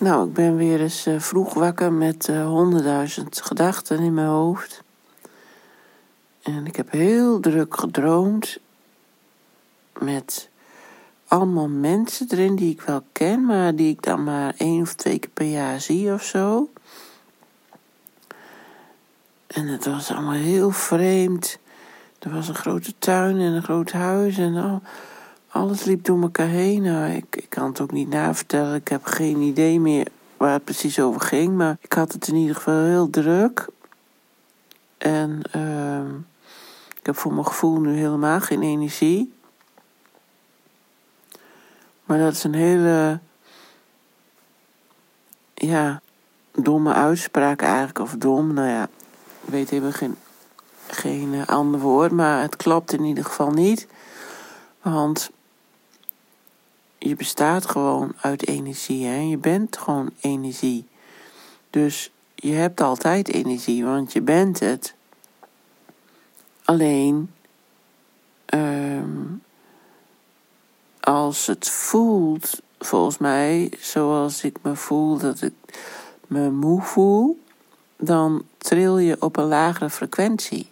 Nou, ik ben weer eens uh, vroeg wakker met uh, honderdduizend gedachten in mijn hoofd. En ik heb heel druk gedroomd met allemaal mensen erin die ik wel ken, maar die ik dan maar één of twee keer per jaar zie of zo. En het was allemaal heel vreemd. Er was een grote tuin en een groot huis en al, alles liep door elkaar heen. Nou, ik kan het ook niet navertellen. Ik heb geen idee meer waar het precies over ging. Maar ik had het in ieder geval heel druk. En uh, ik heb voor mijn gevoel nu helemaal geen energie. Maar dat is een hele, ja, domme uitspraak eigenlijk. Of dom, nou ja, ik weet even geen, geen uh, ander woord. Maar het klopt in ieder geval niet. Want je bestaat gewoon uit energie. Hè? Je bent gewoon energie. Dus je hebt altijd energie, want je bent het. Alleen, um, als het voelt, volgens mij, zoals ik me voel, dat ik me moe voel, dan tril je op een lagere frequentie.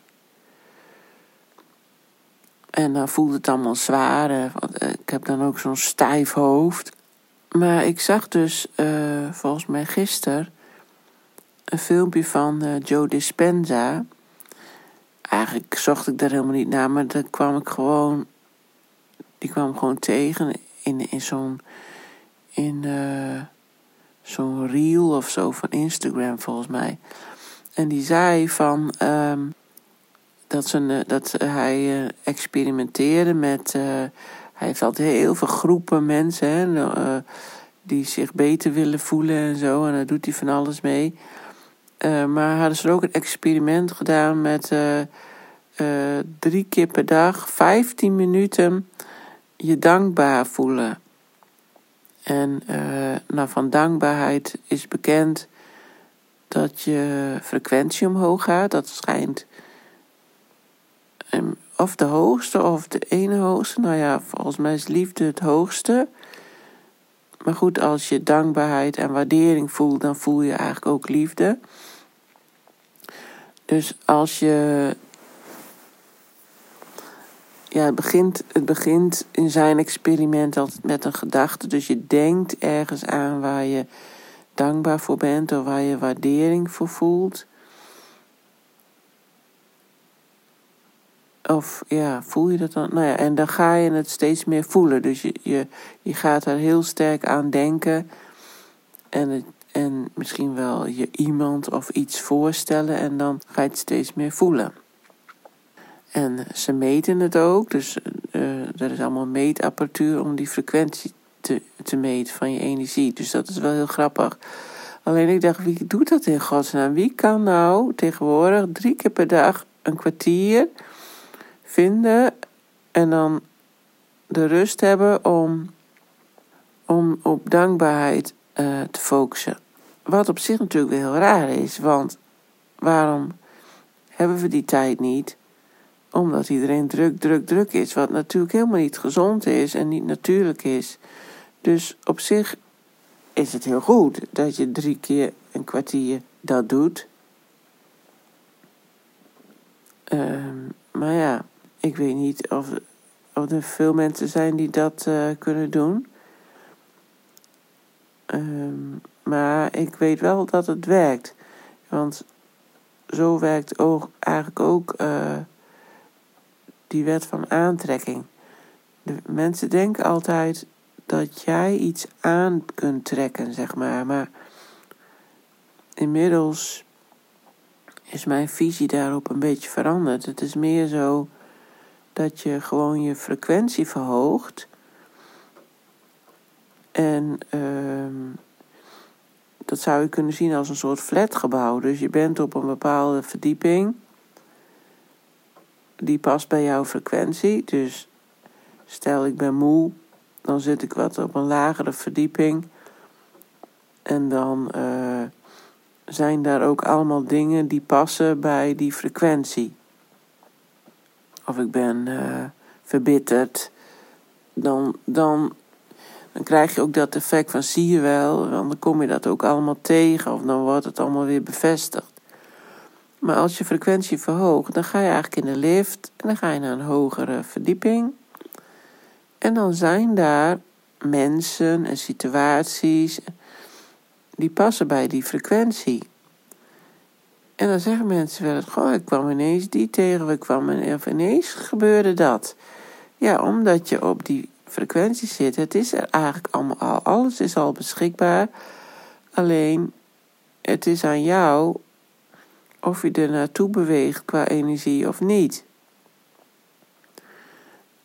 En dan voelt het allemaal zwaar. Want eh, ik heb dan ook zo'n stijf hoofd. Maar ik zag dus uh, volgens mij gisteren een filmpje van Joe Dispenza. Eigenlijk zocht ik daar helemaal niet naar, maar dan kwam ik gewoon. Die kwam gewoon tegen in, in zo'n. In zo'n reel of zo van Instagram volgens mij. En die zei van. Um, dat, ze, dat hij uh, experimenteerde met. Uh, hij heeft altijd heel veel groepen mensen hè, uh, die zich beter willen voelen en zo. En daar doet hij van alles mee. maar hadden ze ook een experiment gedaan met drie keer per dag, 15 minuten je dankbaar voelen. En nou, van dankbaarheid is bekend dat je frequentie omhoog gaat. Dat schijnt of de hoogste of de ene hoogste. Nou ja, volgens mij is liefde het hoogste. Maar goed, als je dankbaarheid en waardering voelt, dan voel je eigenlijk ook liefde. Dus als je. Ja, het begint, het begint in zijn experiment altijd met een gedachte. Dus je denkt ergens aan waar je dankbaar voor bent of waar je waardering voor voelt. Of ja, voel je dat dan? Nou ja, en dan ga je het steeds meer voelen. Dus je, je, je gaat er heel sterk aan denken. En, het, en misschien wel je iemand of iets voorstellen. En dan ga je het steeds meer voelen. En ze meten het ook. Dus uh, er is allemaal meetapparatuur om die frequentie te, te meten van je energie. Dus dat is wel heel grappig. Alleen ik dacht, wie doet dat in godsnaam? Wie kan nou tegenwoordig drie keer per dag een kwartier vinden en dan de rust hebben om, om op dankbaarheid uh, te focussen. Wat op zich natuurlijk wel heel raar is, want waarom hebben we die tijd niet? Omdat iedereen druk, druk, druk is, wat natuurlijk helemaal niet gezond is en niet natuurlijk is. Dus op zich is het heel goed dat je drie keer een kwartier dat doet. Um, maar ja, ik weet niet of, er veel mensen zijn die dat uh, kunnen doen. Um, maar ik weet wel dat het werkt. Want zo werkt ook, eigenlijk ook uh, die wet van aantrekking. De mensen denken altijd dat jij iets aan kunt trekken, zeg maar. Maar inmiddels is mijn visie daarop een beetje veranderd. Het is meer zo dat je gewoon je frequentie verhoogt. En uh, dat zou je kunnen zien als een soort flatgebouw. Dus je bent op een bepaalde verdieping. Die past bij jouw frequentie. Dus stel ik ben moe, dan zit ik wat op een lagere verdieping. En dan uh, zijn daar ook allemaal dingen die passen bij die frequentie of ik ben uh, verbitterd, dan, dan, dan krijg je ook dat effect van zie je wel, want dan kom je dat ook allemaal tegen of dan wordt het allemaal weer bevestigd. Maar als je frequentie verhoogt, dan ga je eigenlijk in de lift en dan ga je naar een hogere verdieping. En dan zijn daar mensen en situaties die passen bij die frequentie. En dan zeggen mensen wel eens, goh, ik kwam ineens die tegen, ik kwam ineens gebeurde dat. Ja, omdat je op die frequentie zit. Het is er eigenlijk allemaal al, alles is al beschikbaar. Alleen, het is aan jou of je er naartoe beweegt qua energie of niet.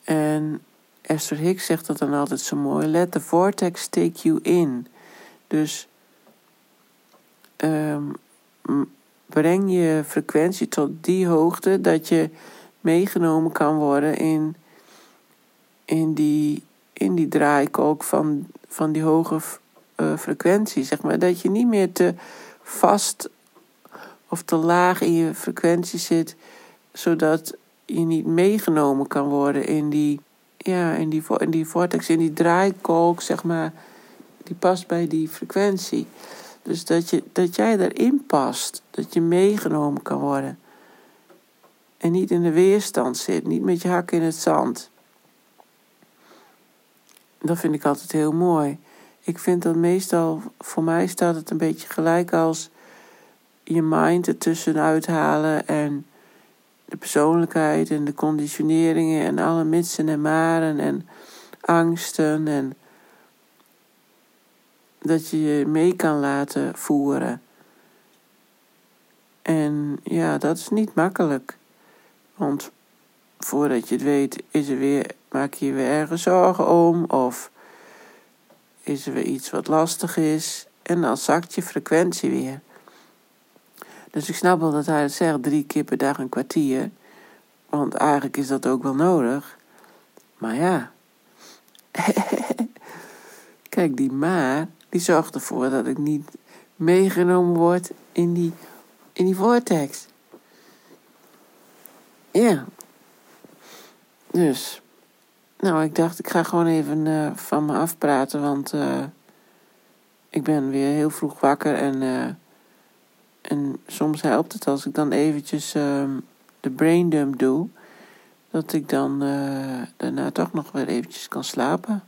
En Esther Hicks zegt dat dan altijd zo mooi: Let the vortex take you in. Dus um, breng je frequentie tot die hoogte dat je meegenomen kan worden in, in, die, in die draaikolk van, van die hoge uh, frequentie. Zeg maar. Dat je niet meer te vast of te laag in je frequentie zit, zodat je niet meegenomen kan worden in die, ja, in die, in die vortex, in die draaikolk, zeg maar. Die past bij die frequentie. Dus dat, je, dat jij erin past, dat je meegenomen kan worden. En niet in de weerstand zit, niet met je hak in het zand. Dat vind ik altijd heel mooi. Ik vind dat meestal, voor mij staat het een beetje gelijk als je mind ertussenuit halen en de persoonlijkheid en de conditioneringen en alle mitsen en maren en angsten en dat je je mee kan laten voeren. En ja, dat is niet makkelijk. Want voordat je het weet, is er weer, maak je je weer ergens zorgen om. Of is er weer iets wat lastig is. En dan zakt je frequentie weer. Dus ik snap wel dat hij het zegt, drie keer per dag een kwartier. Want eigenlijk is dat ook wel nodig. Maar ja. Kijk, die maar, die zorgt ervoor dat ik niet meegenomen word in die, in die vortex. Ja. Dus. Nou, ik dacht, ik ga gewoon even uh, van me afpraten, want uh, ik ben weer heel vroeg wakker en, uh, en soms helpt het als ik dan eventjes de braindump doe, dat ik dan daarna toch nog weer eventjes kan slapen.